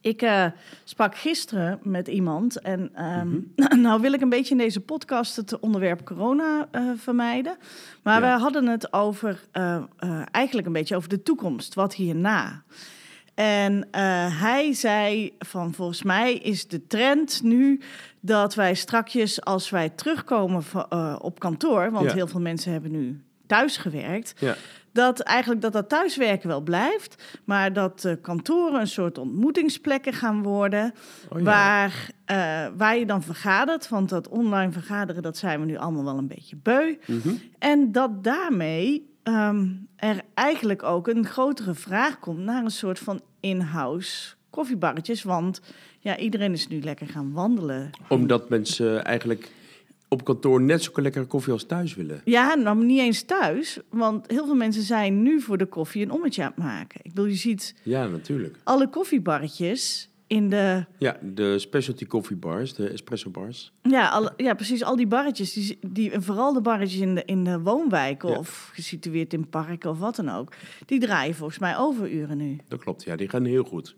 Ik uh, sprak gisteren met iemand en um, nou wil ik een beetje in deze podcast het onderwerp corona uh, vermijden. Maar ja. we hadden het over uh, eigenlijk een beetje over de toekomst, wat hierna. En hij zei van volgens mij is de trend nu dat wij strakjes als wij terugkomen op kantoor, want ja. heel veel mensen hebben nu thuis gewerkt. Ja dat eigenlijk dat dat thuiswerken wel blijft, maar dat uh, kantoren een soort ontmoetingsplekken gaan worden, oh, ja. waar, uh, waar je dan vergadert, want dat online vergaderen, dat zijn we nu allemaal wel een beetje beu. Mm -hmm. En dat daarmee um, er eigenlijk ook een grotere vraag komt naar een soort van in-house koffiebarretjes, want ja, iedereen is nu lekker gaan wandelen. Omdat mensen eigenlijk op kantoor net zo lekkere koffie als thuis willen. Ja, nou niet eens thuis. Want heel veel mensen zijn nu voor de koffie een ommetje aan het maken. Ik bedoel, je ziet... Ja, natuurlijk. Alle koffiebarretjes in de... Ja, de specialty koffiebars, de espresso bars. Ja, al, ja precies. Al die barretjes, die, die, en vooral de barretjes in de, in de woonwijken... Ja. of gesitueerd in parken of wat dan ook... die draaien volgens mij overuren nu. Dat klopt, ja. Die gaan heel goed.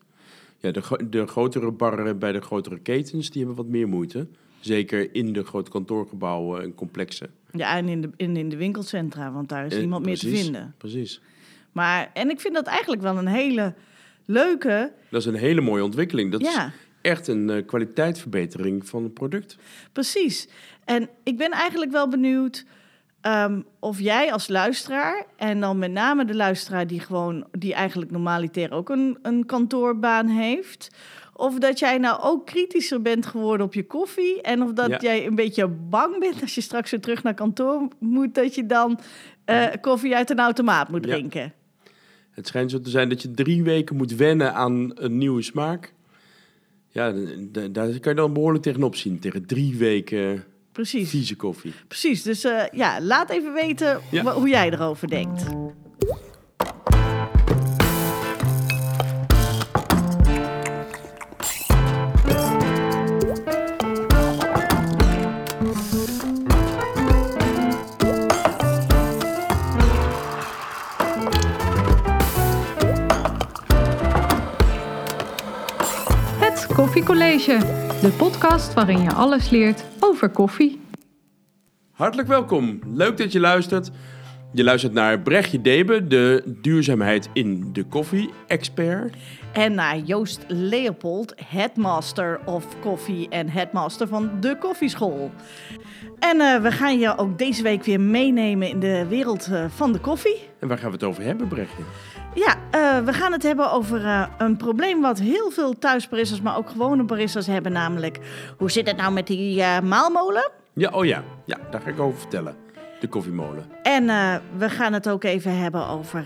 Ja, de, de grotere barren bij de grotere ketens, die hebben wat meer moeite... Zeker in de grote kantoorgebouwen en complexen. Ja, en in de, in, in de winkelcentra, want daar is en, niemand precies, meer te vinden. Precies. Maar, en ik vind dat eigenlijk wel een hele leuke... Dat is een hele mooie ontwikkeling. Dat ja. is echt een uh, kwaliteitsverbetering van het product. Precies. En ik ben eigenlijk wel benieuwd... Um, of jij als luisteraar, en dan met name de luisteraar die gewoon, die eigenlijk normaliter ook een, een kantoorbaan heeft, of dat jij nou ook kritischer bent geworden op je koffie. En of dat Ja. jij een beetje bang bent als je straks weer terug naar kantoor moet, dat je dan eh, koffie uit een automaat moet Ja. drinken. Het schijnt zo te zijn dat je drie weken moet wennen aan een nieuwe smaak. Ja, daar kan je dan behoorlijk tegenop zien. Tegen drie weken Precies. vieze koffie. Precies. Dus eh, ja, laat even weten Ja. hoe jij erover denkt. Koffiecollege, de podcast waarin je alles leert over koffie. Hartelijk welkom. Leuk dat je luistert. Je luistert naar Brechtje Debe, de duurzaamheid in de koffie-expert. En naar Joost Leopold, headmaster of koffie en headmaster van de koffieschool. En eh, we gaan je ook deze week weer meenemen in de wereld eh, van de koffie. En waar gaan we het over hebben, Brechtje? Ja, eh, we gaan het hebben over eh, een probleem wat heel veel thuisbaristas, maar ook gewone baristas hebben. Namelijk, hoe zit het nou met die eh, maalmolen? Ja, oh ja. Ja, daar ga ik over vertellen. De koffiemolen. En we gaan het ook even hebben over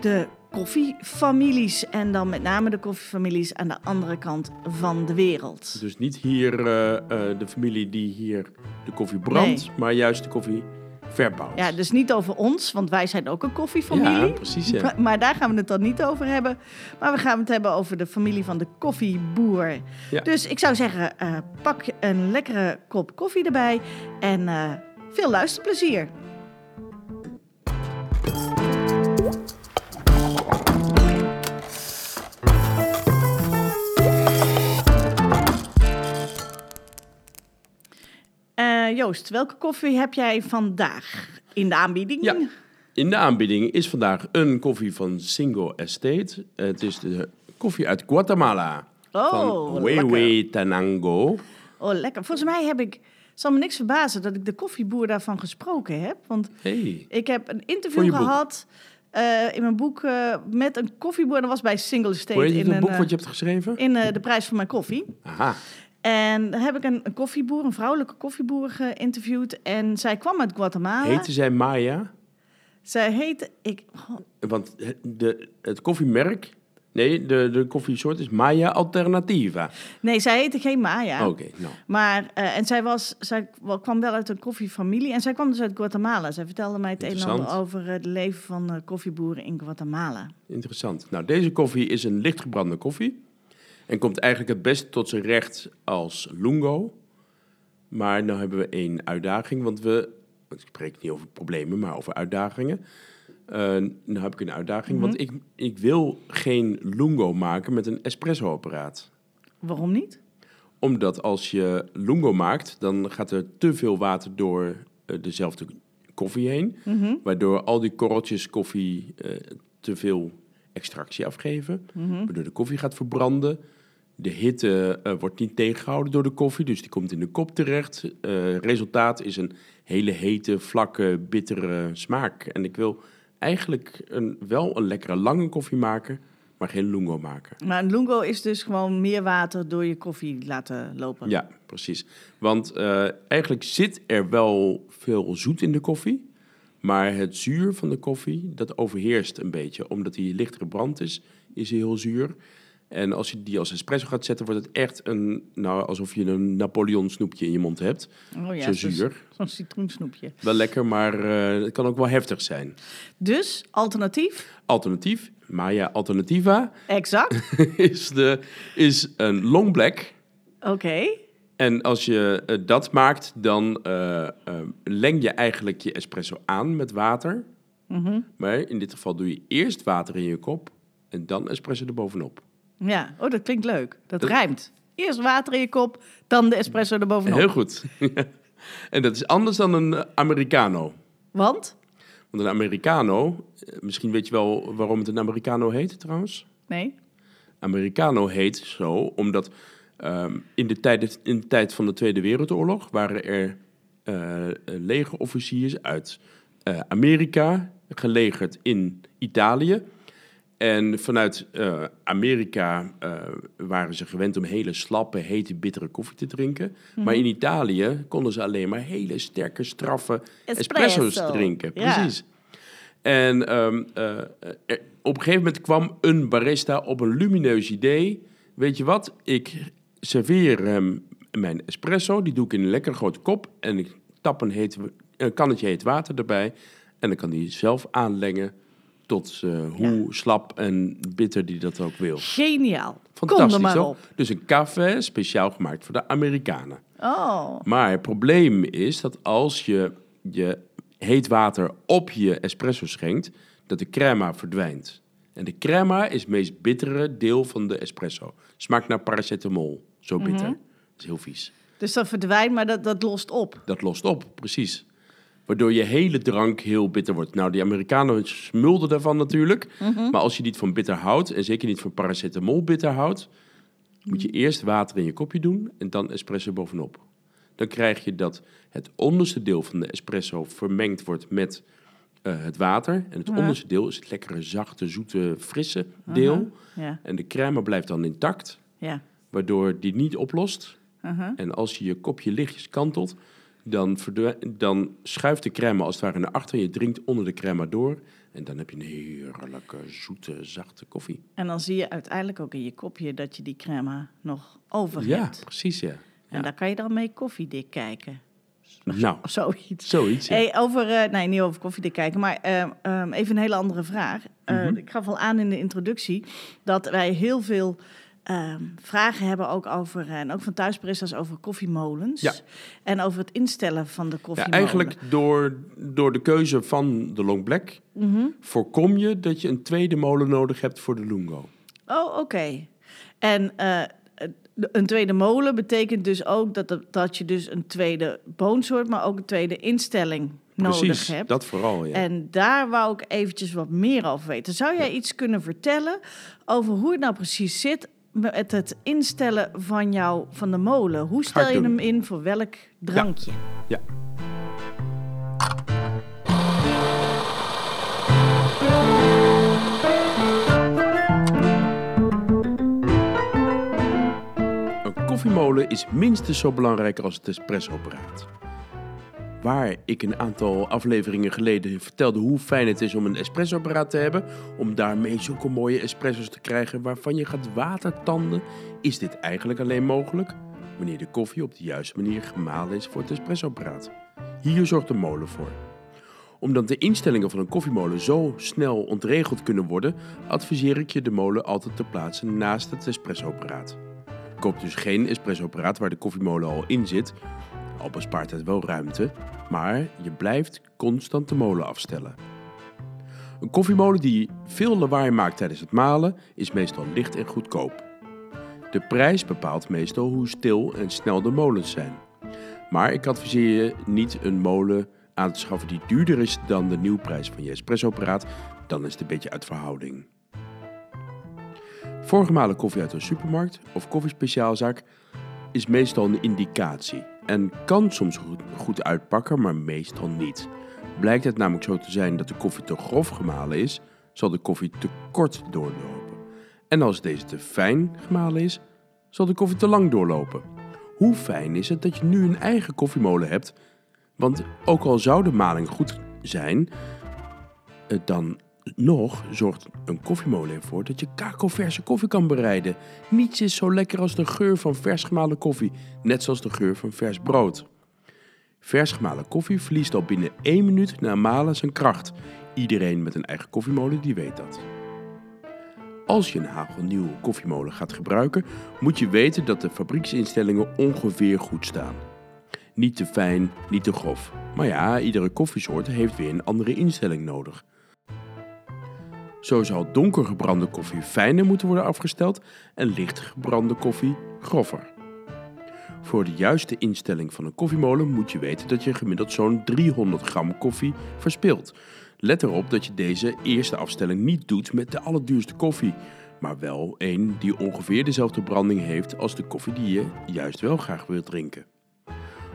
de koffiefamilies. En dan met name de koffiefamilies aan de andere kant van de wereld. Dus niet hier de familie die hier de koffie brandt, maar juist de koffie verbouwt. Ja, dus niet over ons, want wij zijn ook een koffiefamilie. Ja, precies, ja. Maar, maar daar gaan we het dan niet over hebben. Maar we gaan het hebben over de familie van de koffieboer. Ja. Dus ik zou zeggen, eh, pak een lekkere kop koffie erbij en eh, veel luisterplezier. Joost, welke koffie heb jij vandaag in de aanbieding? Ja. In de aanbieding is vandaag een koffie van Single Estate. Het is de koffie uit Guatemala. Oh, van. Wewe Tanango. Oh, lekker. Volgens mij heb ik, zal me niks verbazen dat ik de koffieboer daarvan gesproken heb. Want Hey. ik heb een interview je gehad eh, in mijn boek eh, met een koffieboer. Dat was bij Single Estate Hoe heet het in, een boek wat je eh, hebt geschreven? in de prijs van mijn koffie. Aha. En daar heb ik een, een koffieboer, een vrouwelijke koffieboer geïnterviewd. En zij kwam uit Guatemala. Heette zij Maya? Zij heette, ik, oh, Want het- de, het koffiemerk... Nee, de, de koffiesoort is Maya Alternativa. nee, zij heette geen Maya. Oké, nou. Maar, eh, en zij, was, zij wa- kwam wel uit een koffiefamilie en zij kwam dus uit Guatemala. Zij vertelde mij het een en ander over het leven van eh, koffieboeren in Guatemala. Interessant. Nou, deze koffie is een lichtgebrande koffie. En komt eigenlijk het best tot zijn recht als lungo. Maar nu hebben we één uitdaging, want we... Ik spreek niet over problemen, maar over uitdagingen. Eh, nou heb ik een uitdaging, Mhm. want ik, ik wil geen lungo maken met een espresso-apparaat. Waarom niet? Omdat als je lungo maakt, dan gaat er te veel water door eh, dezelfde koffie heen. Mhm. Waardoor al die korreltjes koffie eh, te veel extractie afgeven. Mhm. Waardoor de koffie gaat verbranden. De hitte eh, wordt niet tegengehouden door de koffie, dus die komt in de kop terecht. Eh, resultaat is een hele hete, vlakke, bittere smaak. En ik wil eigenlijk een, wel een lekkere lange koffie maken, maar geen lungo maken. Maar een lungo is dus gewoon meer water door je koffie laten lopen. Ja, precies. Want eh, eigenlijk zit er wel veel zoet in de koffie. Maar het zuur van de koffie, dat overheerst een beetje. Omdat die licht gebrand is, is hij heel zuur. En als je die als espresso gaat zetten, wordt het echt een... Nou, alsof je een Napoleon snoepje in je mond hebt. Oh ja, Zo zo'n- zuur. Zo'n citroensnoepje. Wel lekker, maar eh, het kan ook wel heftig zijn. Dus, alternatief, Alternatief, Maya Alternativa, exact. is, de, is een long black... Oké. En als je eh, dat maakt, dan eh, leng je eigenlijk je espresso aan met water. Mhm. Maar in dit geval doe je eerst water in je kop en dan espresso erbovenop. Ja, oh, dat klinkt leuk. Dat, Dat- rijmt. Eerst water in je kop, dan de espresso erbovenop. Heel goed. en dat is anders dan een Americano. Want? Want een Americano, eh, misschien weet je wel waarom het een Americano heet trouwens. Nee? Americano heet zo omdat ehm, in, de tijd, in de tijd van de Tweede Wereldoorlog waren er eh legerofficiers uit eh, Amerika gelegerd in Italië. En vanuit eh, Amerika eh, waren ze gewend om hele slappe, hete, bittere koffie te drinken. Maar in Italië konden ze alleen maar hele sterke, straffe Espresso. espresso's drinken. Precies. En ehm, eh, er- op een gegeven moment kwam een barista op een lumineus idee. Weet je wat? Ik serveer hem mijn espresso. Die doe ik in een lekker grote kop. En ik tap een, heet, een kannetje heet water erbij. En dan kan hij zelf aanlengen tot eh, hoe slap en bitter die dat ook wil. Geniaal. Fantastisch, er maar op. Dus een café speciaal gemaakt voor de Amerikanen. Oh. Maar het probleem is dat als je je heet water op je espresso schenkt, dat de crema verdwijnt. En de crema is het meest bittere deel van de espresso. Smaakt naar paracetamol. Zo bitter. Dat is heel vies. Dus dat verdwijnt, maar dat, dat lost op. Dat lost op, precies. Waardoor je hele drank heel bitter wordt. Nou, die Amerikanen smulden daarvan natuurlijk. Maar als je niet van bitter houdt, en zeker niet van paracetamol bitter houdt, moet je eerst water in je kopje doen en dan espresso bovenop. Dan krijg je dat het onderste deel van de espresso vermengd wordt met eh, het water. En het Ja. onderste deel is het lekkere, zachte, zoete, frisse deel. Ja, En de crème blijft dan intact, ja. waardoor die niet oplost. Uh-huh. En als je je kopje lichtjes kantelt, dan, dan schuift de crème als het ware naar achter. Je drinkt onder de crème door. En dan heb je een heerlijke, zoete, zachte koffie. En dan zie je uiteindelijk ook in je kopje dat je die crème nog over Ja, hebt. precies, ja. En daar kan je dan mee koffiedik kijken. Nou, zoiets. zoiets. ja. Hey, over, eh, nee, niet over koffiedik kijken, maar ehm, ehm, even een hele andere vraag. Eh, Mhm. Ik gaf al aan in de introductie dat wij heel veel ehm, vragen hebben ook over, eh, en ook van thuisbaristas, over koffiemolens. Ja. En over het instellen van de Ja, koffiemolen. eigenlijk door, door de keuze van de Long Black Mhm. voorkom je dat je een tweede molen nodig hebt voor de Lungo. Oh, oké. En eh, een tweede molen betekent dus ook dat, dat je dus een tweede boonsoort, maar ook een tweede instelling nodig Precies, hebt. dat vooral, ja. En daar wou ik eventjes wat meer over weten. Zou jij iets kunnen vertellen over hoe het nou precies zit met het instellen van, jou, van de molen? Hoe stel je hem in voor welk drankje? ja. Een koffiemolen is minstens zo belangrijk als het espressoapparaat. Waar ik een aantal afleveringen geleden vertelde hoe fijn het is om een espressoapparaat te hebben, om daarmee zulke mooie espresso's te krijgen waarvan je gaat watertanden, is dit eigenlijk alleen mogelijk wanneer de koffie op de juiste manier gemalen is voor het espressoapparaat. Hier zorgt de molen voor. Omdat de instellingen van een koffiemolen zo snel ontregeld kunnen worden, adviseer ik je de molen altijd te plaatsen naast het espressoapparaat. Koop dus geen espressoapparaat waar de koffiemolen al in zit, al bespaart het wel ruimte, maar je blijft constant de molen afstellen. Een koffiemolen die veel lawaai maakt tijdens het malen is meestal licht en goedkoop. De prijs bepaalt meestal hoe stil en snel de molens zijn. Maar ik adviseer je niet een molen aan te schaffen die duurder is dan de nieuwprijs van je espressoapparaat, dan is het een beetje uit verhouding. Voorgemalen koffie uit een supermarkt of koffiespeciaalzaak is meestal een indicatie en kan soms goed, uitpakken, maar meestal niet. Blijkt het namelijk zo te zijn dat de koffie te grof gemalen is, zal de koffie te kort doorlopen. En als deze te fijn gemalen is, zal de koffie te lang doorlopen. Hoe fijn is het dat je nu een eigen koffiemolen hebt? Want ook al zou de maling goed zijn, eh, dan nog zorgt een koffiemolen ervoor dat je kakelverse koffie kan bereiden. Niets is zo lekker als de geur van vers gemalen koffie, net zoals de geur van vers brood. Vers gemalen koffie verliest al binnen 1 minuut na malen zijn kracht. Iedereen met een eigen koffiemolen die weet dat. Als je een hagelnieuwe koffiemolen gaat gebruiken, moet je weten dat de fabrieksinstellingen ongeveer goed staan. Niet te fijn, niet te grof. Maar ja, iedere koffiesoort heeft weer een andere instelling nodig. Zo zal donker gebrande koffie fijner moeten worden afgesteld en licht gebrande koffie grover. Voor de juiste instelling van een koffiemolen moet je weten dat je gemiddeld zo'n 300 gram koffie verspilt. Let erop dat je deze eerste afstelling niet doet met de allerduurste koffie, maar wel een die ongeveer dezelfde branding heeft als de koffie die je juist wel graag wilt drinken.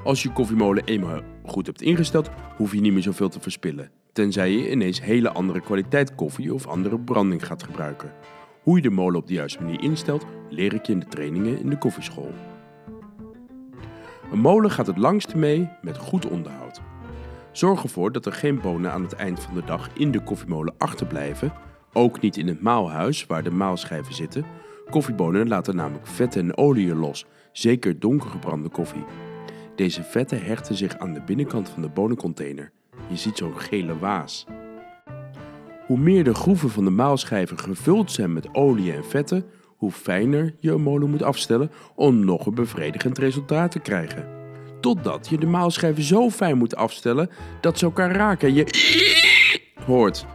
Als je koffiemolen eenmaal goed hebt ingesteld, hoef je niet meer zoveel te verspillen, tenzij je ineens hele andere kwaliteit koffie of andere branding gaat gebruiken. Hoe je de molen op de juiste manier instelt, leer ik je in de trainingen in de koffieschool. Een molen gaat het langste mee met goed onderhoud. Zorg ervoor dat er geen bonen aan het eind van de dag in de koffiemolen achterblijven, ook niet in het maalhuis waar de maalschijven zitten. Koffiebonen laten namelijk vetten en oliën los, zeker donkergebrande koffie. Deze vetten hechten zich aan de binnenkant van de bonencontainer. Je ziet zo'n gele waas. Hoe meer de groeven van de maalschijven gevuld zijn met olie en vetten, hoe fijner je een molen moet afstellen om nog een bevredigend resultaat te krijgen. Totdat je de maalschijven zo fijn moet afstellen dat ze elkaar raken en je hoort.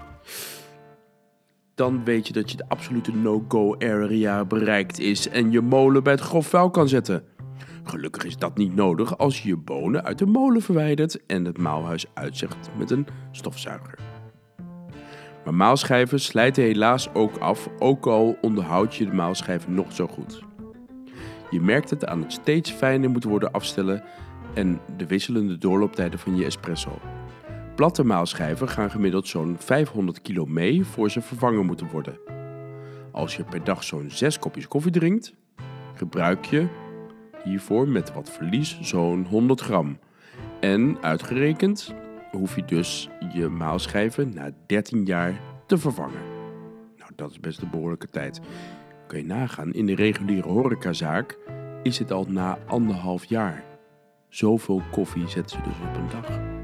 Dan weet je dat je de absolute no-go area bereikt is en je molen bij het grof vuil kan zetten. Gelukkig is dat niet nodig als je je bonen uit de molen verwijdert en het maalhuis uitzegt met een stofzuiger. Maar maalschijven slijten helaas ook af, ook al onderhoud je de maalschijven nog zo goed. Je merkt het aan het steeds fijner moeten worden afstellen en de wisselende doorlooptijden van je espresso. Platte maalschijven gaan gemiddeld zo'n 500 kilo mee voor ze vervangen moeten worden. Als je per dag zo'n 6 kopjes koffie drinkt, gebruik je hiervoor met wat verlies zo'n 100 gram. En uitgerekend hoef je dus je maalschijven na 13 jaar te vervangen. Nou, dat is best een behoorlijke tijd. Kun je nagaan, in de reguliere horecazaak is het al na anderhalf jaar. Zoveel koffie zetten ze dus op een dag.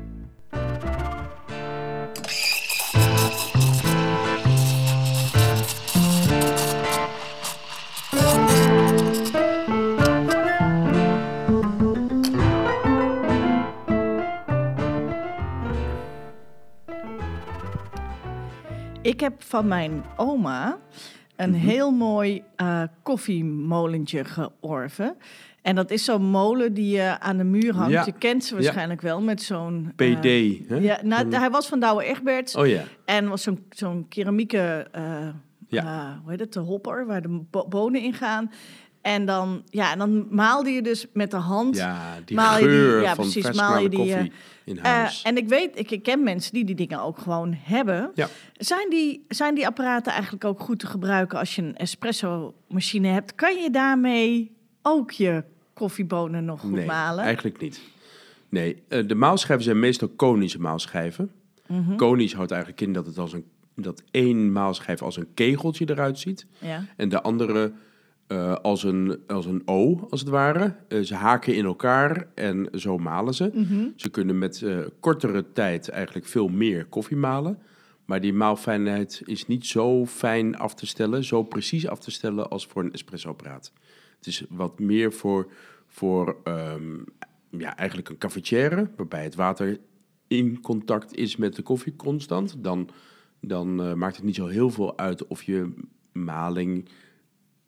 Ik heb van mijn oma een Mhm. heel mooi eh, koffiemolentje georven. En dat is zo'n molen die je aan de muur hangt. Ja. Je kent ze waarschijnlijk wel met zo'n... PD, eh, hè? ja, nou, hij was van Douwe Egberts. Oh ja. En was zo'n zo'n keramieke, eh, Ja. eh, hoe heet het, de hopper, waar de bo- bonen in gaan. En dan, ja, en dan maalde je dus met de hand. Ja, die Maal je die- ja, van precies, maal je die, koffie in Eh, huis. en ik weet, ik ken mensen die die dingen ook gewoon hebben. Ja. Zijn, die, zijn die apparaten eigenlijk ook goed te gebruiken als je een espresso-machine hebt? Kan je daarmee ook je koffiebonen nog goed nee, malen? eigenlijk niet. Nee, eh, de maalschijven zijn meestal konische maalschijven. Mhm. Konisch houdt eigenlijk in dat het als een dat één maalschijf als een kegeltje eruit ziet Ja. en de andere eh, als, een, als een O, als het ware. Eh, ze haken in elkaar en zo malen ze. Mhm. Ze kunnen met eh, kortere tijd eigenlijk veel meer koffie malen. Maar die maalfijnheid is niet zo fijn af te stellen, zo precies af te stellen als voor een espressoapparaat. Het is wat meer voor, voor ehm, ja, eigenlijk een cafetière, waarbij het water in contact is met de koffie constant. Dan dan maakt het niet zo heel veel uit of je maling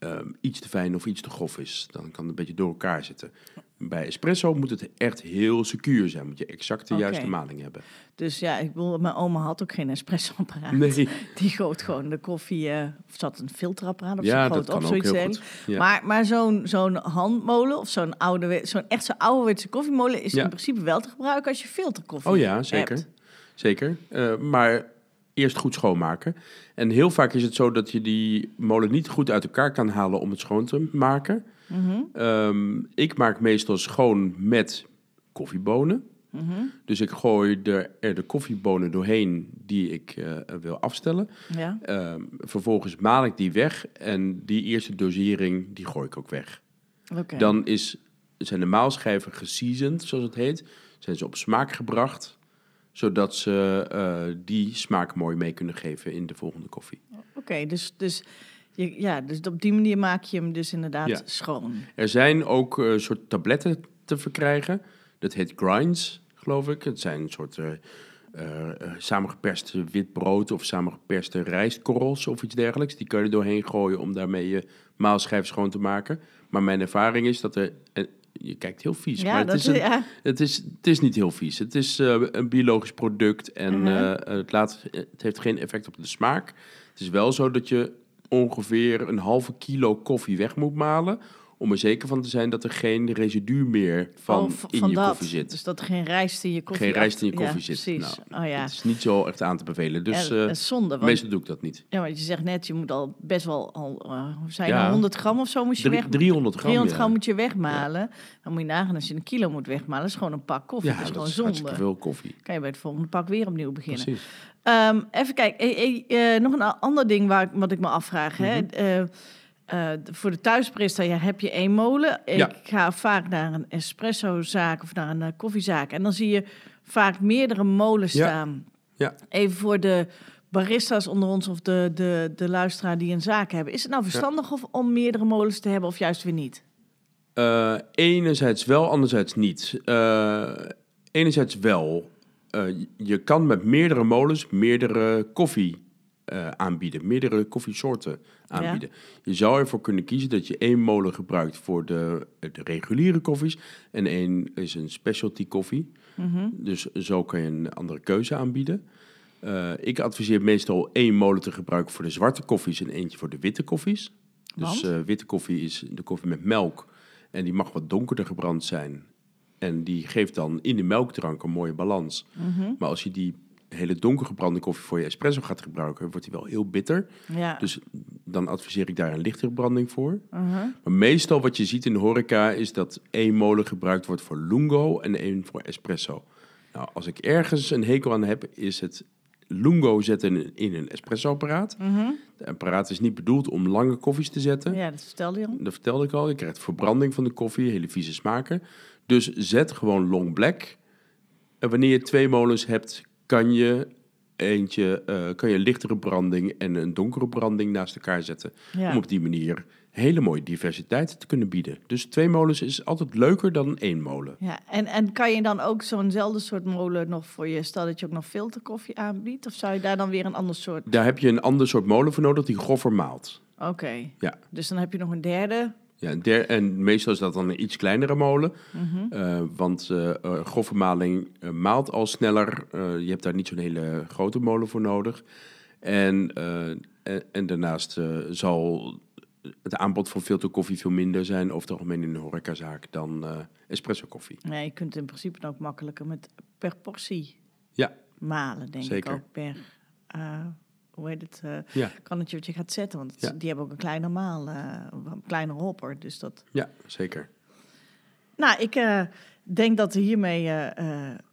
ehm, iets te fijn of iets te grof is. Dan kan het een beetje door elkaar zitten. Bij espresso moet het echt heel secuur zijn. Moet je exact de juiste maling hebben. Dus ja, ik bedoel, mijn oma had ook geen espresso-apparaat. Nee, Die goot gewoon de koffie, eh, of zat een filterapparaat of ja, op, zoiets heel. Ja. Maar, maar zo'n zo'n handmolen of zo'n oude, zo'n echt zo'n ouderwetse koffiemolen is Ja. in principe wel te gebruiken als je filterkoffie Oh ja, zeker. hebt. Zeker. Eh, maar eerst goed schoonmaken. En heel vaak is het zo dat je die molen niet goed uit elkaar kan halen om het schoon te maken. Mhm, Ehm, ik maak meestal schoon met koffiebonen. mhm. Dus ik gooi er, er de koffiebonen doorheen die ik eh, wil afstellen. Ja, Ehm, vervolgens maal ik die weg en die eerste dosering die gooi ik ook weg. Dan is, zijn de maalschijven geseasoned, zoals het heet. Zijn ze op smaak gebracht, zodat ze eh, die smaak mooi mee kunnen geven in de volgende koffie. Oké, dus, dus, ja, dus op die manier maak je hem dus inderdaad Ja. schoon. Er zijn ook eh, soort tabletten te verkrijgen. Dat heet grinds, geloof ik. Het zijn een soort eh, samengeperste wit brood of samengeperste rijstkorrels of iets dergelijks. Die kun je er doorheen gooien om daarmee je maalschijf schoon te maken. Maar mijn ervaring is dat er... je kijkt heel vies, Ja, maar het is, een, ja. het, is, het is niet heel vies. Het is eh, een biologisch product en Mhm. eh, het, laat, het heeft geen effect op de smaak. Het is wel zo dat je ongeveer een halve kilo koffie weg moet malen... om er zeker van te zijn dat er geen residu meer van, Oh, in van je dat. koffie zit. Dus dat er geen rijst in je koffie geen rijst in je koffie ja, zit. Precies. Nou, oh ja. Het is niet zo echt aan te bevelen. Dus ja, dat is zonde. Want, meestal doe ik dat niet. ja, want je zegt net, je moet al best wel al, Ja. nou, 100 gram of zo moet je Drie- weg. 300 gram, 300 gram moet je wegmalen. Dan moet je nagaan als je een kilo moet wegmalen. is gewoon een pak koffie. Ja, dat is dat gewoon is zonde. veel koffie. Kan je bij het volgende pak weer opnieuw beginnen. Precies. Ehm, even kijken. Eh, eh, eh, nog een ander ding waar, ik- wat ik me afvraag. hè. Mhm. Eh, voor de thuisbarista ja, heb je één molen. Ik Ja. ga vaak naar een espressozaak of naar een eh, koffiezaak. En dan zie je vaak meerdere molens Ja. staan. Ja. Even voor de baristas onder ons of de, de, de luisteraar die een zaak hebben. Is het nou verstandig of, om meerdere molens te hebben of juist weer niet? Eh, enerzijds wel, anderzijds niet. Enerzijds wel. Je kan met meerdere molens meerdere koffie eh, aanbieden, meerdere koffiesoorten aanbieden. Je zou ervoor kunnen kiezen dat je één molen gebruikt voor de, de reguliere koffies en één is een specialty koffie. Mhm. Dus zo kan je een andere keuze aanbieden. Eh, ik adviseer meestal één molen te gebruiken voor de zwarte koffies en eentje voor de witte koffies. Dus eh, witte koffie is de koffie met melk en die mag wat donkerder gebrand zijn. En die geeft dan in de melkdrank een mooie balans. Mhm. Maar als je die hele donker gebrande koffie voor je espresso gaat gebruiken, wordt die wel heel bitter. Ja. Dus dan adviseer ik daar een lichtere branding voor. Mhm. Maar meestal wat je ziet in de horeca is dat één molen gebruikt wordt voor lungo en één voor espresso. Nou, als ik ergens een hekel aan heb, is het lungo zetten in- in een espresso-apparaat. Mhm. De apparaat is niet bedoeld om lange koffies te zetten. ja, dat vertelde je al. Dat vertelde ik al. Je krijgt verbranding van de koffie, hele vieze smaken. Dus zet gewoon long black. En wanneer je twee molens hebt, kan je eentje, eh, kan je een lichtere branding en een donkere branding naast elkaar zetten. Ja. Om op die manier hele mooie diversiteit te kunnen bieden. Dus twee molens is altijd leuker dan één molen. Ja, en, en kan je dan ook zo'nzelfde soort molen nog voor je, stel dat je ook nog filterkoffie aanbiedt, of zou je daar dan weer een ander soort? Daar heb je een ander soort molen voor nodig die groffer maalt. Oké, Ja. dus dan heb je nog een derde. Ja, en der- en meestal is dat dan een iets kleinere molen. Mhm. Eh, want eh, grove maling maalt al sneller. Je hebt daar niet zo'n hele grote molen voor nodig. En, en, en daarnaast zal het aanbod van filterkoffie veel minder zijn over het algemeen in een horecazaak dan espresso koffie. Ja, je kunt in principe ook makkelijker met per portie Ja. malen, denk Zeker. ik ook per, hoe heet het, eh Ja, kannetje wat je gaat zetten, want het- Ja. die hebben ook een kleiner maal, eh, een kleiner hopper, dus dat. ja zeker. Nou, ik eh, denk dat er hiermee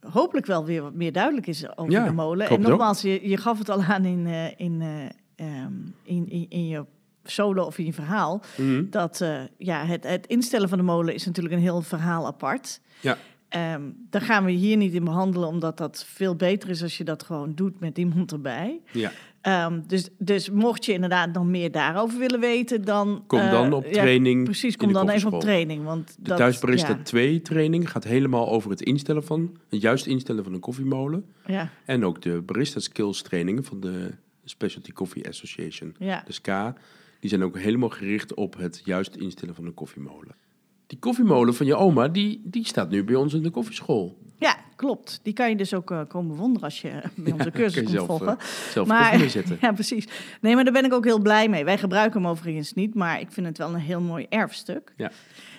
hopelijk wel weer wat meer duidelijk is over Ja, de molen. En nogmaals, je, je gaf het al aan in, in, eh, ehm, in, in, in je solo of in je verhaal. Mhm. Dat ja, het, het instellen van de molen is natuurlijk een heel verhaal apart. Ja. Ehm, daar gaan we hier niet in behandelen, omdat dat veel beter is als je dat gewoon doet met iemand erbij. Ja. Ehm, dus, dus mocht je inderdaad nog meer daarover willen weten, dan... Kom eh, dan op ja, training. Precies, in kom dan even op training. Want De dat, Thuisbarista ja, 2 training gaat helemaal over het instellen van, het juist instellen van een koffiemolen. ja, En ook de barista skills trainingen van de Specialty Coffee Association, Ja. de SCA. Die zijn ook helemaal gericht op het juist instellen van een koffiemolen. Die koffiemolen van je oma, die, die staat nu bij ons in de koffieschool. Klopt. Die kan je dus ook eh, komen bewonderen als je bij onze cursus komt zelf, volgen. eh, zelf koffie neerzetten. ja, precies. Nee, maar daar ben ik ook heel blij mee. Wij gebruiken hem overigens niet, maar ik vind het wel een heel mooi erfstuk. Ja.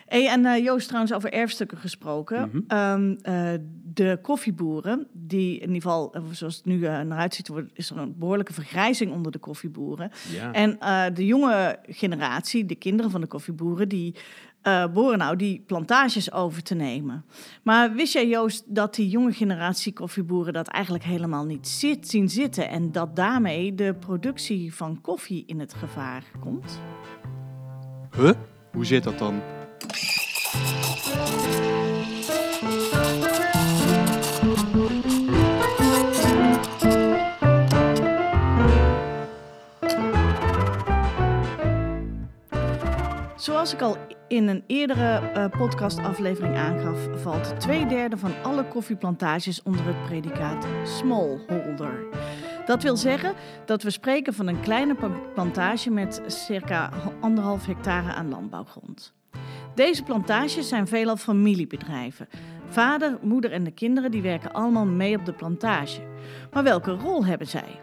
Hey, en eh, Joost, trouwens, over erfstukken gesproken. Mhm. Ehm, eh, de koffieboeren, die in ieder geval, eh, zoals het nu eh, naar uitziet, is er een behoorlijke vergrijzing onder de koffieboeren. Ja. En eh, de jonge generatie, de kinderen van de koffieboeren, die eh boren nou die plantages over te nemen. Maar wist jij, Joost, dat die jonge generatie koffieboeren dat eigenlijk helemaal niet zit, zien zitten en dat daarmee de productie van koffie in het gevaar komt? Huh? Hoe zit dat dan? Zoals ik al in een eerdere eh, podcastaflevering aangaf, valt twee derde van alle koffieplantages onder het predicaat smallholder. Dat wil zeggen dat we spreken van een kleine plantage met circa anderhalf hectare aan landbouwgrond. Deze plantages zijn veelal familiebedrijven. Vader, moeder en de kinderen die werken allemaal mee op de plantage. Maar welke rol hebben zij?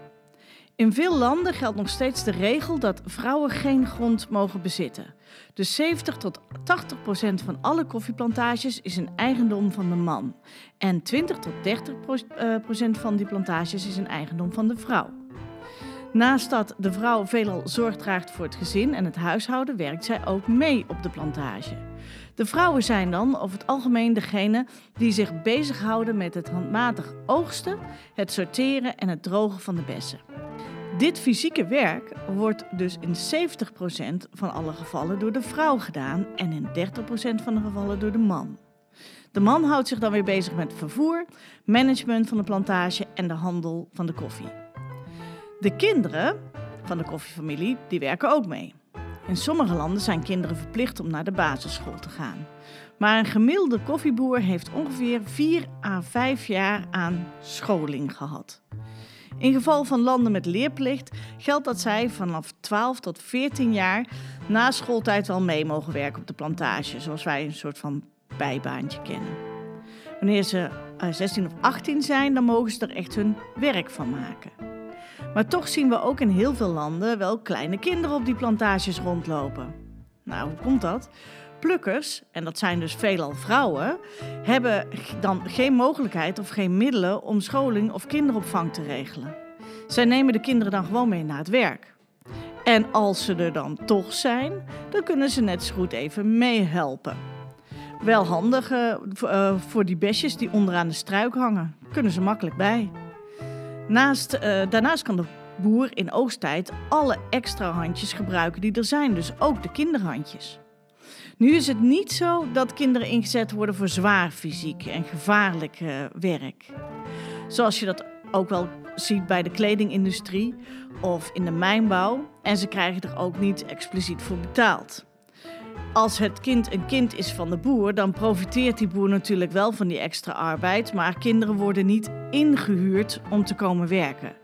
In veel landen geldt nog steeds de regel dat vrouwen geen grond mogen bezitten. Dus 70 tot 80 procent van alle koffieplantages is een eigendom van de man. En 20 tot 30 pro- eh, procent van die plantages is een eigendom van de vrouw. Naast dat de vrouw veelal zorg draagt voor het gezin en het huishouden, werkt zij ook mee op de plantage. De vrouwen zijn dan over het algemeen degene die zich bezighouden met het handmatig oogsten, het sorteren en het drogen van de bessen. Dit fysieke werk wordt dus in 70% van alle gevallen door de vrouw gedaan en in 30% van de gevallen door de man. De man houdt zich dan weer bezig met vervoer, management van de plantage en de handel van de koffie. De kinderen van de koffiefamilie die werken ook mee. In sommige landen zijn kinderen verplicht om naar de basisschool te gaan. Maar een gemiddelde koffieboer heeft ongeveer 4 à 5 jaar aan scholing gehad. In geval van landen met leerplicht geldt dat zij vanaf 12 tot 14 jaar na schooltijd wel mee mogen werken op de plantage, zoals wij een soort van bijbaantje kennen. Wanneer ze eh, 16 of 18 zijn, dan mogen ze er echt hun werk van maken. Maar toch zien we ook in heel veel landen wel kleine kinderen op die plantages rondlopen. Nou, hoe komt dat? Plukkers, en dat zijn dus veelal vrouwen, hebben dan geen mogelijkheid of geen middelen om scholing of kinderopvang te regelen. Zij nemen de kinderen dan gewoon mee naar het werk. En als ze er dan toch zijn, dan kunnen ze net zo goed even meehelpen. Wel handig eh, voor die besjes die onderaan de struik hangen. Kunnen ze makkelijk bij. Naast, eh, daarnaast kan de boer in oogsttijd alle extra handjes gebruiken die er zijn, dus ook de kinderhandjes. Nu is het niet zo dat kinderen ingezet worden voor zwaar fysiek en gevaarlijk eh, werk. Zoals je dat ook wel ziet bij de kledingindustrie of in de mijnbouw. En ze krijgen er ook niet expliciet voor betaald. Als het kind een kind is van de boer, dan profiteert die boer natuurlijk wel van die extra arbeid, maar kinderen worden niet ingehuurd om te komen werken.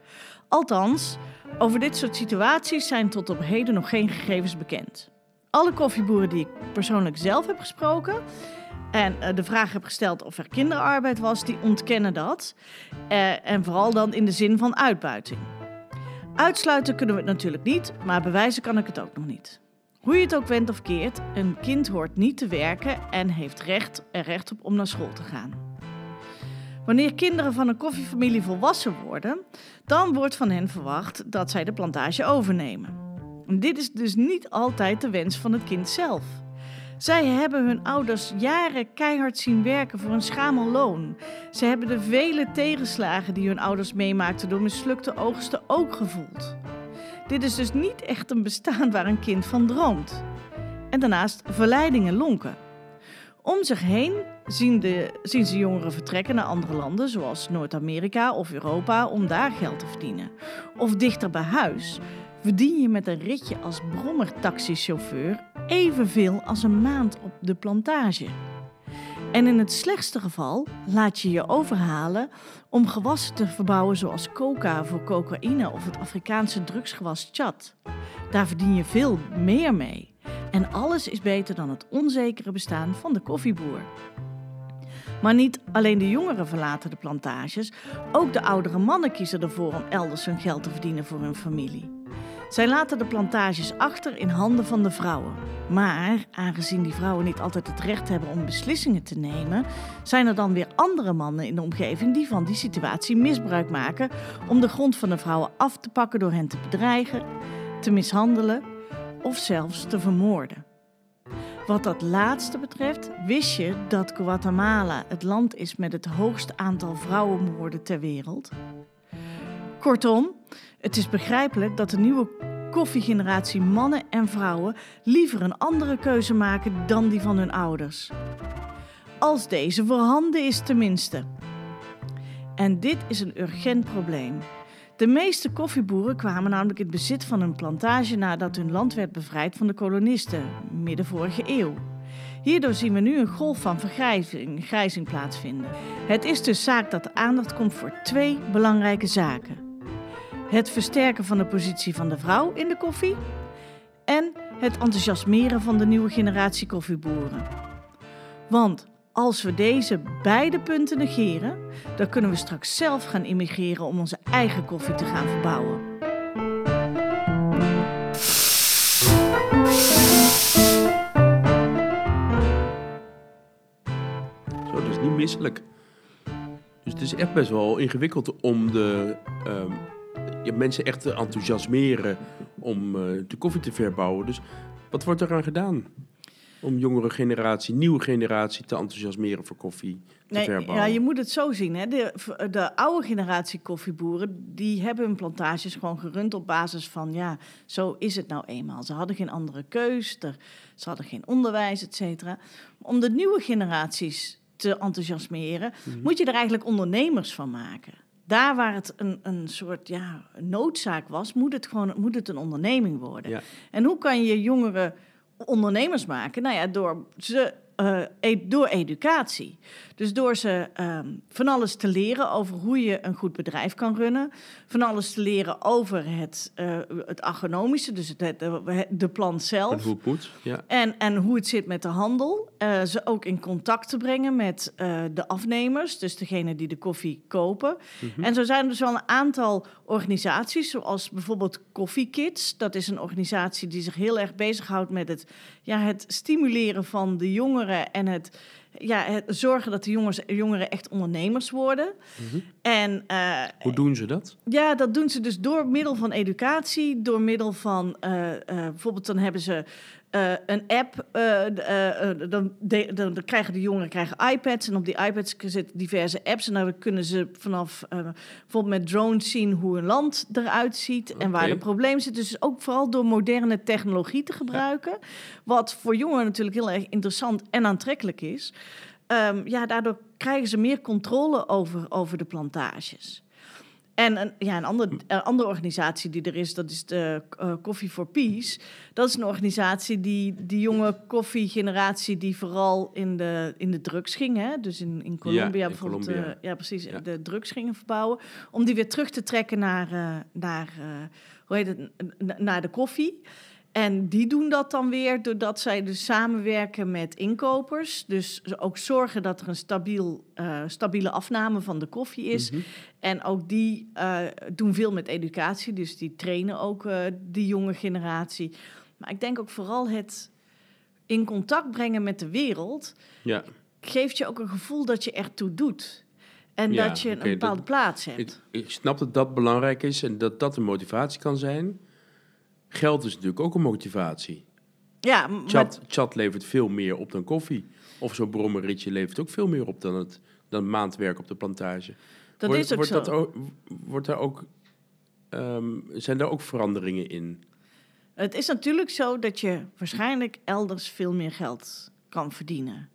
Althans, over dit soort situaties zijn tot op heden nog geen gegevens bekend. Alle koffieboeren die ik persoonlijk zelf heb gesproken en eh, de vraag heb gesteld of er kinderarbeid was, die ontkennen dat. Eh, en vooral dan in de zin van uitbuiting. Uitsluiten kunnen we het natuurlijk niet, maar bewijzen kan ik het ook nog niet. Hoe je het ook wendt of keert, een kind hoort niet te werken en heeft recht, er recht op om naar school te gaan. Wanneer kinderen van een koffiefamilie volwassen worden, dan wordt van hen verwacht dat zij de plantage overnemen. Dit is dus niet altijd de wens van het kind zelf. Zij hebben hun ouders jaren keihard zien werken voor een schamel loon. Ze hebben de vele tegenslagen die hun ouders meemaakten door mislukte oogsten ook gevoeld. Dit is dus niet echt een bestaan waar een kind van droomt. En daarnaast verleidingen lonken. Om zich heen zien, de, zien ze jongeren vertrekken naar andere landen, zoals Noord-Amerika of Europa, om daar geld te verdienen. Of dichter bij huis verdien je met een ritje als brommertaxichauffeur evenveel als een maand op de plantage. En in het slechtste geval laat je je overhalen om gewassen te verbouwen zoals coca voor cocaïne of het Afrikaanse drugsgewas chat. Daar verdien je veel meer mee. En alles is beter dan het onzekere bestaan van de koffieboer. Maar niet alleen de jongeren verlaten de plantages, ook de oudere mannen kiezen ervoor om elders hun geld te verdienen voor hun familie. Zij laten de plantages achter in handen van de vrouwen. Maar aangezien die vrouwen niet altijd het recht hebben om beslissingen te nemen, zijn er dan weer andere mannen in de omgeving die van die situatie misbruik maken om de grond van de vrouwen af te pakken door hen te bedreigen, te mishandelen of zelfs te vermoorden. Wat dat laatste betreft, wist je dat Guatemala het land is met het hoogste aantal vrouwenmoorden ter wereld? Kortom, het is begrijpelijk dat de nieuwe koffiegeneratie mannen en vrouwen liever een andere keuze maken dan die van hun ouders. Als deze voorhanden is tenminste. En dit is een urgent probleem. De meeste koffieboeren kwamen namelijk in bezit van een plantage nadat hun land werd bevrijd van de kolonisten, midden vorige eeuw. Hierdoor zien we nu een golf van vergrijzing grijzing plaatsvinden. Het is dus zaak dat de aandacht komt voor twee belangrijke zaken het versterken van de positie van de vrouw in de koffie en het enthousiasmeren van de nieuwe generatie koffieboeren. Want als we deze beide punten negeren, dan kunnen we straks zelf gaan immigreren om onze eigen koffie te gaan verbouwen. Zo, dat is niet misselijk. Dus het is echt best wel ingewikkeld om de ehm, je mensen echt te enthousiasmeren om uh, de koffie te verbouwen. Dus wat wordt eraan gedaan? Om jongere generatie, nieuwe generatie te enthousiasmeren voor koffie te nee, verbouwen. Ja, je moet het zo zien. Hè. De, de oude generatie koffieboeren, die hebben hun plantages gewoon gerund op basis van, ja, zo is het nou eenmaal. Ze hadden geen andere keus, er, ze hadden geen onderwijs, et cetera. Om de nieuwe generaties te enthousiasmeren, mhm. moet je er eigenlijk ondernemers van maken daar waar het een, een soort ja, noodzaak was, moet het gewoon moet het een onderneming worden. Ja. En hoe kan je jongeren ondernemers maken? Nou ja, door ze uh, door educatie. Dus door ze ehm, van alles te leren over hoe je een goed bedrijf kan runnen. Van alles te leren over het, uh, het agronomische, dus het, de, de plant zelf. En hoe ja. En, en hoe het zit met de handel. Uh, ze ook in contact te brengen met de afnemers, dus degene die de koffie kopen. Mhm. En zo zijn er dus wel een aantal organisaties, zoals bijvoorbeeld Coffee Kids. Dat is een organisatie die zich heel erg bezighoudt met het, ja, het stimuleren van de jongeren en het ja, het zorgen dat de jongens, jongeren echt ondernemers worden. Mhm. en, uh, Hoe doen ze dat? Ja, dat doen ze dus door middel van educatie, door middel van uh, uh, bijvoorbeeld dan hebben ze uh, een app, uh, uh, dan, de, dan, dan, krijgen de jongeren krijgen iPads en op die iPads zitten diverse apps en dan kunnen ze vanaf bijvoorbeeld met drones zien hoe een land eruit ziet en waar de problemen zitten. Dus ook vooral door moderne technologie te gebruiken, wat voor jongeren natuurlijk heel erg interessant en aantrekkelijk is. Um, ja, daardoor krijgen ze meer controle over, over de plantages. En een, ja, een, ander, een andere organisatie die er is, dat is de uh, Coffee for Peace. Dat is een organisatie die die jonge koffiegeneratie die vooral in de, in de drugs ging, hè? dus in, in Colombia bijvoorbeeld, Colombia. Uh, ja precies, ja. de drugs gingen verbouwen, om die weer terug te trekken naar, uh, naar hoe heet het, naar de koffie. En die doen dat dan weer doordat zij dus samenwerken met inkopers. Dus ook zorgen dat er een stabiel, uh, stabiele afname van de koffie is. Mhm. En ook die uh, doen veel met educatie. Dus die trainen ook uh, die jonge generatie. Maar ik denk ook vooral het in contact brengen met de wereld. Ja. Geeft je ook een gevoel dat je ertoe doet. En dat je een bepaalde plaats hebt. Ik, ik snap dat dat belangrijk is en dat dat een motivatie kan zijn. Geld is natuurlijk ook een motivatie. Ja, chat, maar... chat levert veel meer op dan koffie. Of zo'n brommerritje levert ook veel meer op dan het dan maandwerk op de plantage. Dat wordt, is ook wordt zo. Dat ook, wordt er ook, um, zijn er ook veranderingen in? Het is natuurlijk zo dat je waarschijnlijk elders veel meer geld kan verdienen.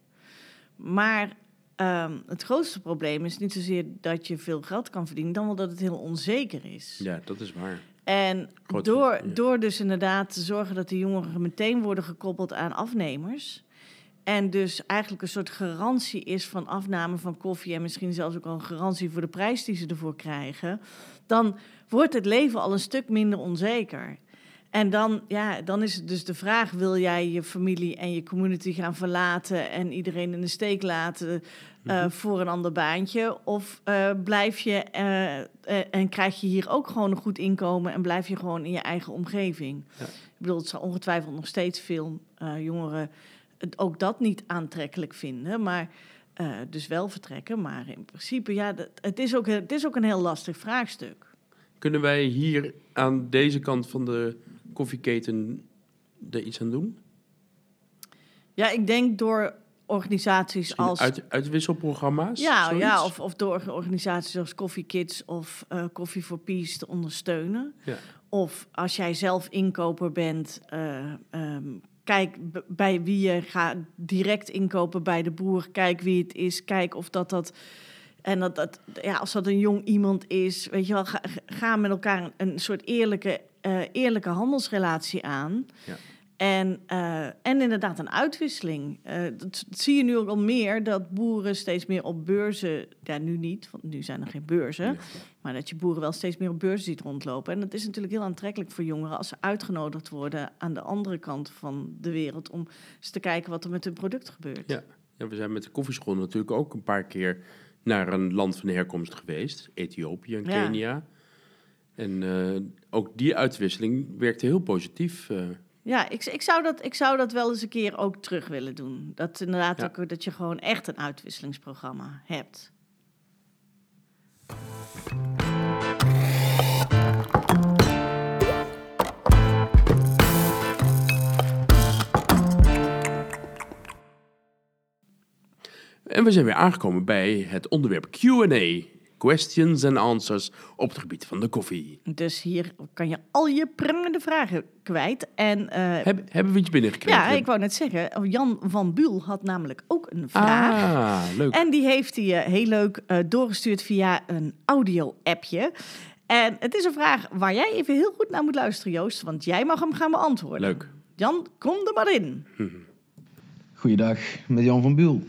Maar um, het grootste probleem is niet zozeer dat je veel geld kan verdienen, dan wel dat het heel onzeker is. Ja, dat is waar. En door, door dus inderdaad te zorgen dat de jongeren meteen worden gekoppeld aan afnemers. en dus eigenlijk een soort garantie is van afname van koffie en misschien zelfs ook al een garantie voor de prijs die ze ervoor krijgen, dan wordt het leven al een stuk minder onzeker. En dan, ja, dan is het dus de vraag: wil jij je familie en je community gaan verlaten en iedereen in de steek laten uh, voor een ander baantje? Of uh, blijf je uh, en krijg je hier ook gewoon een goed inkomen en blijf je gewoon in je eigen omgeving? Ja. Ik bedoel, het zal ongetwijfeld nog steeds veel jongeren ook dat niet aantrekkelijk vinden, maar dus wel vertrekken. Maar in principe, ja, dat, het, is ook, het is ook een heel lastig vraagstuk. Kunnen wij hier aan deze kant van de koffieketen er iets aan doen? Ja, ik denk door organisaties als... Uit, uitwisselprogramma's? Ja, ja of, of door organisaties als Coffee Kids of uh, Coffee for Peace te ondersteunen. Ja. Of als jij zelf inkoper bent, uh, um, kijk bij wie je gaat direct inkopen bij de boer. Kijk wie het is. Kijk of dat dat. En dat, dat ja, als dat een jong iemand is, weet je wel, ga, ga met elkaar een soort eerlijke uh, eerlijke handelsrelatie aan. Ja. En, uh, en inderdaad een uitwisseling. Uh, dat, zie je nu ook al meer, dat boeren steeds meer op beurzen... Ja, nu niet, want nu zijn er geen beurzen. Maar dat je boeren wel steeds meer op beurzen ziet rondlopen. En dat is natuurlijk heel aantrekkelijk voor jongeren... als ze uitgenodigd worden aan de andere kant van de wereld... om eens te kijken wat er met hun product gebeurt. Ja, ja we zijn met de koffieschool natuurlijk ook een paar keer... naar een land van herkomst geweest. Ethiopië en Kenia... Ja. En uh, ook die uitwisseling werkte heel positief. Uh. Ja, ik, ik, zou dat, ik zou dat wel eens een keer ook terug willen doen. Dat inderdaad ja. ook dat je gewoon echt een uitwisselingsprogramma hebt. En we zijn weer aangekomen bij het onderwerp QA questions en answers op het gebied van de koffie. Dus hier kan je al je prangende vragen kwijt. En, uh, Heb, hebben we iets binnengekregen? Ja, ik wou net zeggen, Jan van Buul had namelijk ook een vraag. Ah, leuk. En die heeft hij uh, heel leuk uh, doorgestuurd via een audio-appje. En het is een vraag waar jij even heel goed naar moet luisteren, Joost, want jij mag hem gaan beantwoorden. Leuk. Jan, kom er maar in. Goeiedag, met Jan van Buul.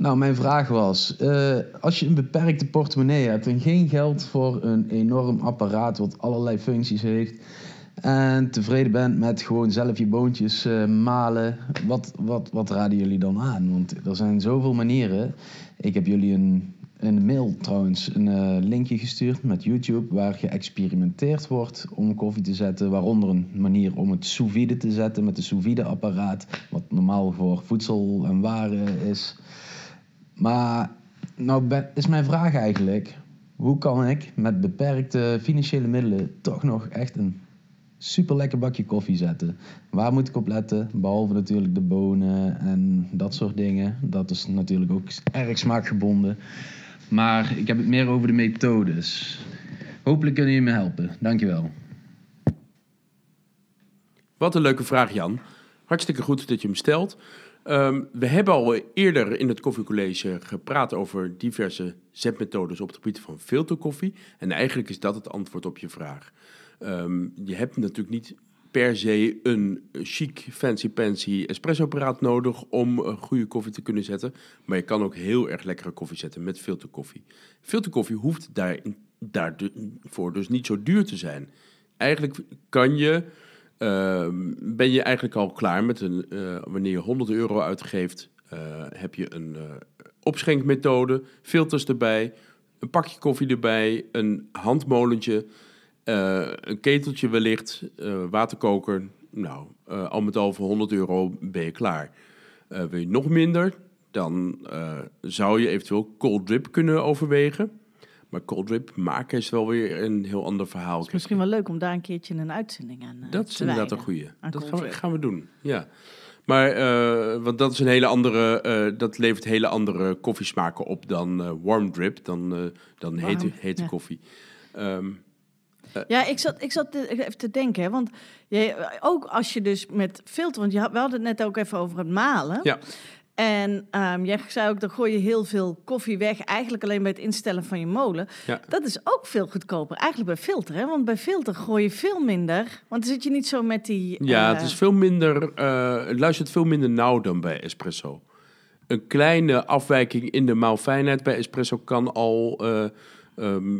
Nou, mijn vraag was: uh, als je een beperkte portemonnee hebt en geen geld voor een enorm apparaat wat allerlei functies heeft, en tevreden bent met gewoon zelf je boontjes uh, malen, wat, wat, wat raden jullie dan aan? Want er zijn zoveel manieren. Ik heb jullie een, een mail trouwens, een uh, linkje gestuurd met YouTube waar geëxperimenteerd wordt om koffie te zetten. Waaronder een manier om het sous vide te zetten met de sous vide apparaat, wat normaal voor voedsel en waren is. Maar nou is mijn vraag eigenlijk: hoe kan ik met beperkte financiële middelen toch nog echt een super lekker bakje koffie zetten? Waar moet ik op letten? Behalve natuurlijk de bonen en dat soort dingen. Dat is natuurlijk ook erg smaakgebonden. Maar ik heb het meer over de methodes. Hopelijk kunnen jullie me helpen. Dankjewel. Wat een leuke vraag, Jan. Hartstikke goed dat je hem stelt. Um, we hebben al eerder in het koffiecollege gepraat over diverse zetmethodes op het gebied van filterkoffie. En eigenlijk is dat het antwoord op je vraag. Um, je hebt natuurlijk niet per se een chic, fancy-pansy espressoapparaat nodig om een goede koffie te kunnen zetten. Maar je kan ook heel erg lekkere koffie zetten met filterkoffie. Filterkoffie hoeft daarin, daarvoor dus niet zo duur te zijn. Eigenlijk kan je Ehm, ben je eigenlijk al klaar met een, uh, wanneer je 100 euro uitgeeft, uh, heb je een uh, opschenkmethode, filters erbij, een pakje koffie erbij, een handmolentje, een keteltje wellicht, waterkoker. Nou, al met al voor 100 euro ben je klaar. wil je nog minder, dan zou je eventueel cold drip kunnen overwegen. Maar cold drip maken is wel weer een heel ander verhaal. Het is misschien wel leuk om daar een keertje een uitzending aan uh, Dat is inderdaad een goede. Dat gaan we, gaan we, doen, ja. Maar, uh, want dat is een hele andere, uh, dat levert hele andere koffiesmaken op dan warm drip, dan, dan hete, hete koffie. Um, ja, ik zat, ik zat even te denken, hè, want ook als je dus met filter, want je, we hadden het net ook even over het malen. Ja. En ehm, jij zei ook, dan gooi je heel veel koffie weg, eigenlijk alleen bij het instellen van je molen. Ja. Dat is ook veel goedkoper, eigenlijk bij filter, hè? Want bij filter gooi je veel minder, want dan zit je niet zo met die... Ja, eh, het is veel minder, eh, het luistert veel minder nauw dan bij espresso. Een kleine afwijking in de maalfijnheid bij espresso kan al, eh, ehm,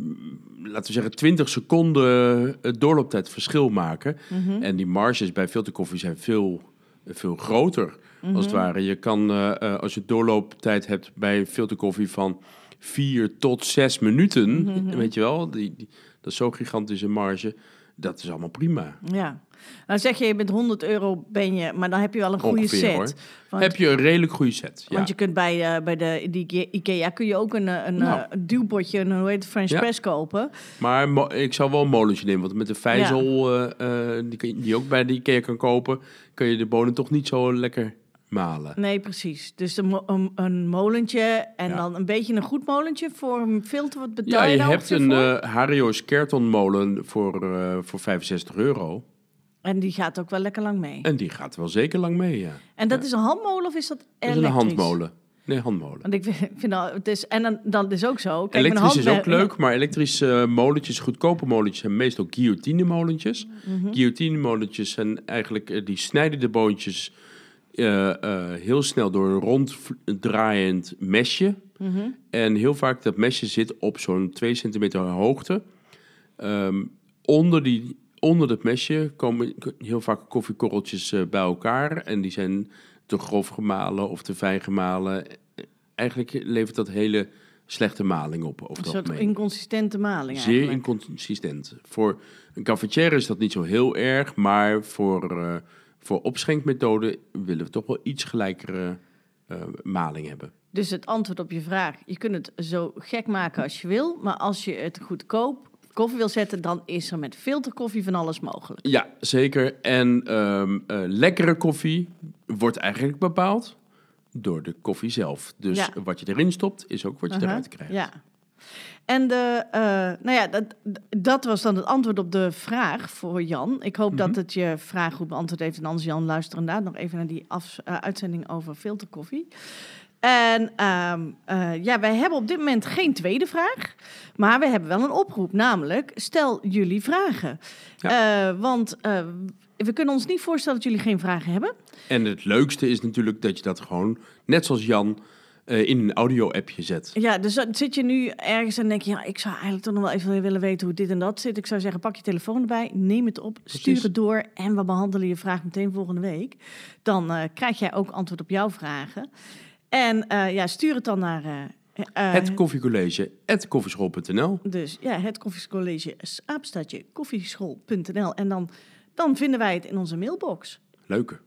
laten we zeggen, 20 seconden doorlooptijd verschil maken. mhm. En die marges bij filterkoffie zijn veel, veel groter, als het ware. Je kan, eh, eh, als je doorlooptijd hebt bij filterkoffie van 4 tot 6 minuten, weet je wel, die, die, dat is zo'n gigantische marge. Dat is allemaal prima. Ja. Nou zeg je, je bent 100 euro ben je, maar dan heb je wel een goede Ongeveer, set. Want, Heb je een redelijk goede set. Ja. want je kunt bij, eh, bij de die Ike- Ikea kun je ook een, eh, een, Nou. eh, een duwpotje, een hoe heet het, French Ja. press kopen. Maar ik zou wel een molentje nemen, want met de vijzel eh, eh, die, je- die je ook bij de Ikea kan kopen, kun je de bonen toch niet zo lekker malen. Nee, precies. Dus een, een, een molentje en Ja. dan een beetje een goed molentje voor een filter. Wat betaal Ja, je hebt een eh Hario's Kertonmolen voor, eh, voor 65 euro. En die gaat ook wel lekker lang mee. En die gaat wel zeker lang mee, ja. En dat is een handmolen of is dat Dat is elektrisch? een handmolen. Nee, handmolen. Want ik vind, vind dat, het is, en dan, dan is ook zo. Kijk, Elektrisch is ook leuk, maar elektrische molentjes, goedkope molentjes, zijn meestal guillotine-molentjes. Mhm. Guillotine-molentjes zijn eigenlijk, eh, die snijden de boontjes eh, eh, heel snel door een ronddraaiend mesje. Mhm. En heel vaak dat mesje zit op zo'n 2 centimeter hoogte. Ehm, onder, die, onder dat mesje komen heel vaak koffiekorreltjes eh, bij elkaar. En die zijn te grof gemalen of te fijn gemalen. Eigenlijk levert dat hele slechte maling op. Over Een het soort algemeen. inconsistente maling Zeer eigenlijk. inconsistent. Voor een cafetière is dat niet zo heel erg, maar voor, eh, voor opschenkmethoden willen we toch wel iets gelijkere eh, maling hebben. Dus het antwoord op je vraag, je kunt het zo gek maken als je wil, maar als je het goedkoop koffie wil zetten, dan is er met filterkoffie van alles mogelijk. Ja, zeker. En eh, lekkere koffie wordt eigenlijk bepaald door de koffie zelf. Dus Ja. wat je erin stopt, is ook wat je Aha, eruit krijgt. Ja. En de, eh, nou ja, dat, dat was dan het antwoord op de vraag voor Jan. Ik hoop Mhm. dat het je vraag goed beantwoord heeft. En anders Jan, luister inderdaad nog even naar die af, eh, uitzending over filterkoffie. En ehm, eh, ja, wij hebben op dit moment geen tweede vraag. Maar we hebben wel een oproep. Namelijk, stel jullie vragen. Eh, want eh, we kunnen ons niet voorstellen dat jullie geen vragen hebben. En het leukste is natuurlijk dat je dat gewoon, net zoals Jan, in een audio-appje zet. Ja, dus zit je nu ergens en denk je, ja, ik zou eigenlijk toch nog wel even willen weten hoe dit en dat zit. Ik zou zeggen, pak je telefoon erbij, neem het op, stuur het door en we behandelen je vraag meteen volgende week. Dan krijg jij ook antwoord op jouw vragen. En eh, ja, stuur het dan naar... eh, eh, het koffiecollege, at koffieschool.nl. dus ja, het koffiecollege, apenstaatje, koffieschool.nl. En dan, dan vinden wij het in onze mailbox. Leuke.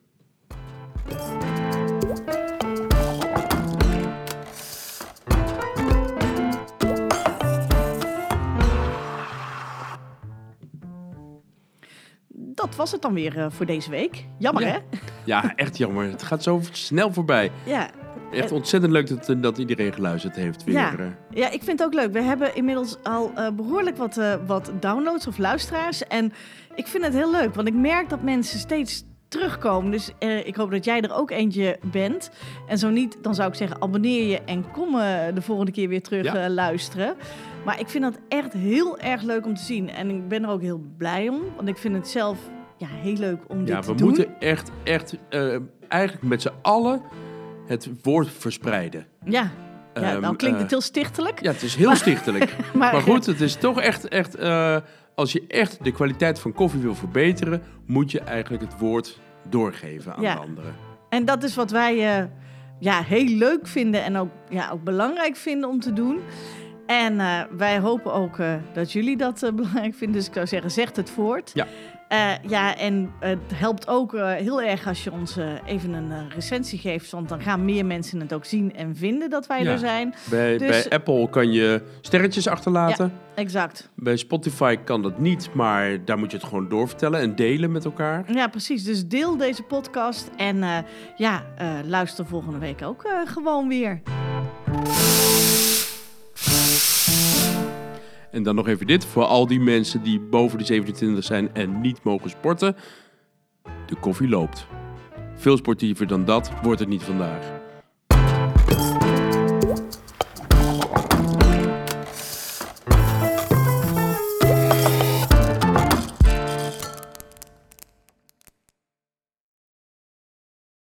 Dat was het dan weer voor deze week. Jammer, Ja. hè? Ja, echt jammer. Het gaat zo snel voorbij. Ja, Echt ontzettend leuk dat, dat iedereen geluisterd heeft weer. Ja. eh. Ja, ik vind het ook leuk. We hebben inmiddels al eh, behoorlijk wat, eh, wat downloads of luisteraars. En ik vind het heel leuk, want ik merk dat mensen steeds terugkomen. Dus eh, ik hoop dat jij er ook eentje bent. En zo niet, dan zou ik zeggen abonneer je en kom eh, de volgende keer weer terug Ja. eh, luisteren. Maar ik vind dat echt heel erg leuk om te zien. En ik ben er ook heel blij om, want ik vind het zelf ja, heel leuk om Ja, dit we te doen. moeten echt, echt eh, eigenlijk met z'n allen het woord verspreiden. Ja, ja Ehm, dan klinkt eh, het heel stichtelijk. Ja, het is heel stichtelijk. Maar, maar goed, het is toch echt, echt eh, als je echt de kwaliteit van koffie wil verbeteren, moet je eigenlijk het woord doorgeven aan Ja. de anderen. En dat is wat wij eh, ja, heel leuk vinden en ook, ja, ook belangrijk vinden om te doen. En eh, wij hopen ook eh, dat jullie dat eh, belangrijk vinden. Dus ik zou zeggen, zegt het voort. Ja. Eh, ja, en het helpt ook eh, heel erg als je ons eh, even een recensie geeft. Want dan gaan meer mensen het ook zien en vinden dat wij Ja. er zijn. Bij, Dus- bij Apple kan je sterretjes achterlaten. Exact. Bij Spotify kan dat niet, maar daar moet je het gewoon doorvertellen en delen met elkaar. Ja, precies. Dus deel deze podcast. En ja, luister volgende week ook gewoon weer. En dan nog even dit voor al die mensen die boven de 27 zijn en niet mogen sporten. De koffie loopt. Veel sportiever dan dat wordt het niet vandaag.